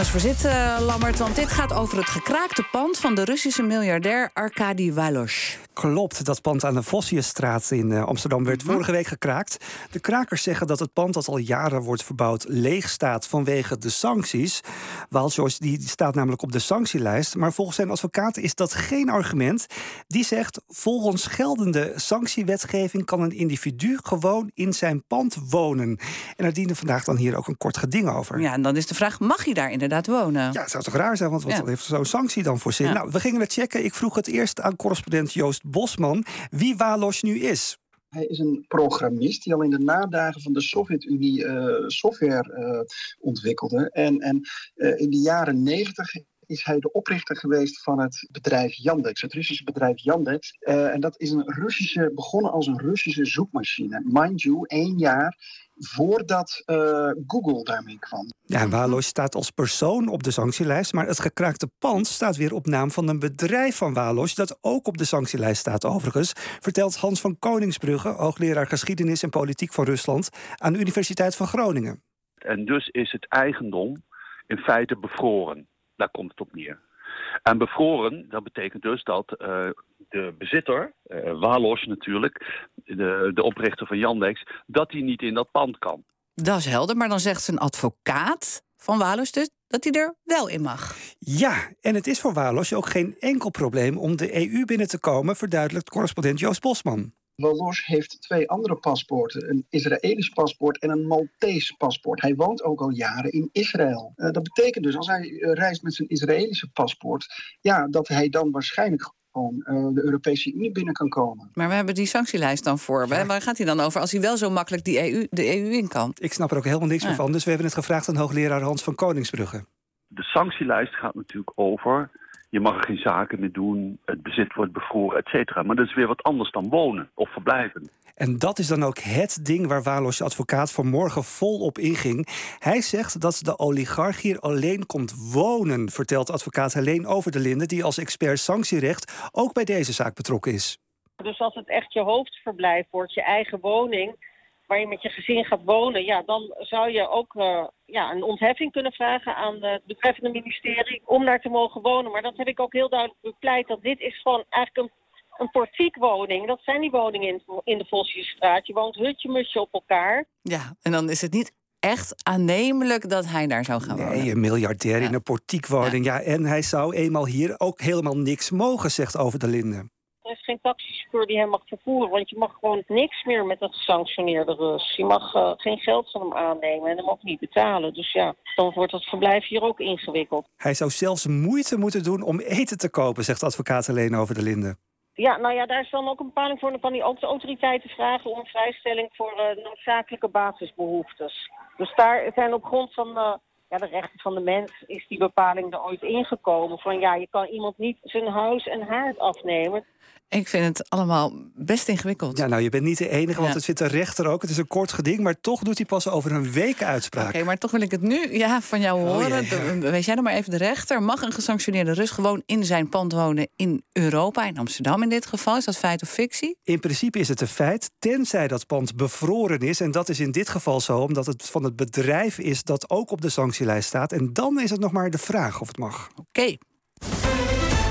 eens voor zitten, Lammert. Want dit gaat over het gekraakte pand van de Russische miljardair Arkady Walos. Klopt, dat pand aan de Vossiusstraat in eh, Amsterdam werd Mhm. vorige week gekraakt. De krakers zeggen dat het pand dat al jaren wordt verbouwd leeg staat vanwege de sancties. Walos die staat namelijk op de sanctielijst. Maar volgens zijn advocaat is dat geen argument. Die zegt, volgens geldende sanctiewetgeving kan een individu gewoon in zijn pand wonen. En daar dienen vandaag dan hier ook een kort geding over. Ja, en dan is de vraag, mag hij daar inderdaad wonen? Ja, het zou toch raar zijn, want wat Ja. heeft zo'n sanctie dan voor zin? Ja. Nou, we gingen het checken. Ik vroeg het eerst aan correspondent Joost Bosman wie Walos nu is. Hij is een programmist die al in de nadagen van de Sovjet-Unie eh, software eh, ontwikkelde. En, en eh, in de jaren negentig is hij de oprichter geweest van het bedrijf Yandex, het Russische bedrijf Yandex. Eh, en dat is een Russische, begonnen als een Russische zoekmachine. Mind you, één jaar voordat eh, Google daarmee kwam. Ja, Walos staat als persoon op de sanctielijst, maar het gekraakte pand staat weer op naam van een bedrijf van Walos, dat ook op de sanctielijst staat overigens, vertelt Hans van Koningsbrugge, hoogleraar geschiedenis en politiek van Rusland aan de Universiteit van Groningen. En dus is het eigendom in feite bevroren. Daar komt het op neer. En bevroren, dat betekent dus dat eh, de bezitter, eh Walos natuurlijk, de, de oprichter van Yandex, dat hij niet in dat pand kan. Dat is helder, maar dan zegt zijn advocaat van Walos dus dat hij er wel in mag. Ja, en het is voor Walos ook geen enkel probleem om de EU binnen te komen, verduidelijkt correspondent Joost Bosman. Walos heeft twee andere paspoorten. Een Israëlisch paspoort en een Maltese paspoort. Hij woont ook al jaren in Israël. Eh, dat betekent dus als hij eh, reist met zijn Israëlische paspoort... Ja, dat hij dan waarschijnlijk gewoon eh, de Europese Unie binnen kan komen. Maar we hebben die sanctielijst dan voor. Ja. Waar gaat hij dan over als hij wel zo makkelijk die EU, de EU in kan? Ik snap er ook helemaal niks Ja. meer van, dus we hebben het gevraagd aan hoogleraar Hans van Koningsbrugge. De sanctielijst gaat natuurlijk over. Je mag er geen zaken meer doen, het bezit wordt bevroren, et cetera. Maar dat is weer wat anders dan wonen of verblijven. En dat is dan ook het ding waar Walos advocaat vanmorgen vol op inging. Hij zegt dat de oligarch hier alleen komt wonen, vertelt advocaat Helene Over de Linden, die als expert sanctierecht ook bij deze zaak betrokken is. Dus als het echt je hoofdverblijf wordt, je eigen woning, waar je met je gezin gaat wonen, ja, dan zou je ook eh, ja, een ontheffing kunnen vragen aan het betreffende ministerie om daar te mogen wonen. Maar dat heb ik ook heel duidelijk bepleit, dat dit is gewoon eigenlijk een, een portiekwoning. Dat zijn die woningen in, in de Vosjesstraat. Je woont hutje-musje op elkaar. Ja, en dan is het niet echt aannemelijk dat hij daar zou gaan wonen. Nee, een miljardair Ja. in een portiekwoning. Ja. en hij zou eenmaal hier ook helemaal niks mogen, zegt Over de Linden. Er is geen taxichauffeur die hem mag vervoeren, want je mag gewoon niks meer met een gesanctioneerde Rus. Je mag eh, geen geld van hem aannemen en hem ook niet betalen. Dus ja, dan wordt het verblijf hier ook ingewikkeld. Hij zou zelfs moeite moeten doen om eten te kopen, zegt advocaat Helene Over de Linden. Ja, nou ja, daar is dan ook een bepaling voor. Dan kan hij ook de autoriteiten vragen om vrijstelling voor eh, noodzakelijke basisbehoeftes. Dus daar zijn op grond van eh, ja, de rechten van de mens is die bepaling er ooit ingekomen. Van ja, je kan iemand niet zijn huis en haard afnemen. Ik vind het allemaal best ingewikkeld. Ja, nou, je bent niet de enige, want Ja. het vindt de rechter ook. Het is een kort geding, maar toch doet hij pas over een week uitspraak. Oké, maar toch wil ik het nu ja, van jou Oh, horen. ja. De- Wees jij nog maar even de rechter. Mag een gesanctioneerde Rus gewoon in zijn pand wonen in Europa, in Amsterdam in dit geval? Is dat feit of fictie? In principe is het een feit, tenzij dat pand bevroren is. En dat is in dit geval zo, omdat het van het bedrijf is dat ook op de staat. En dan is het nog maar de vraag of het mag. Oké.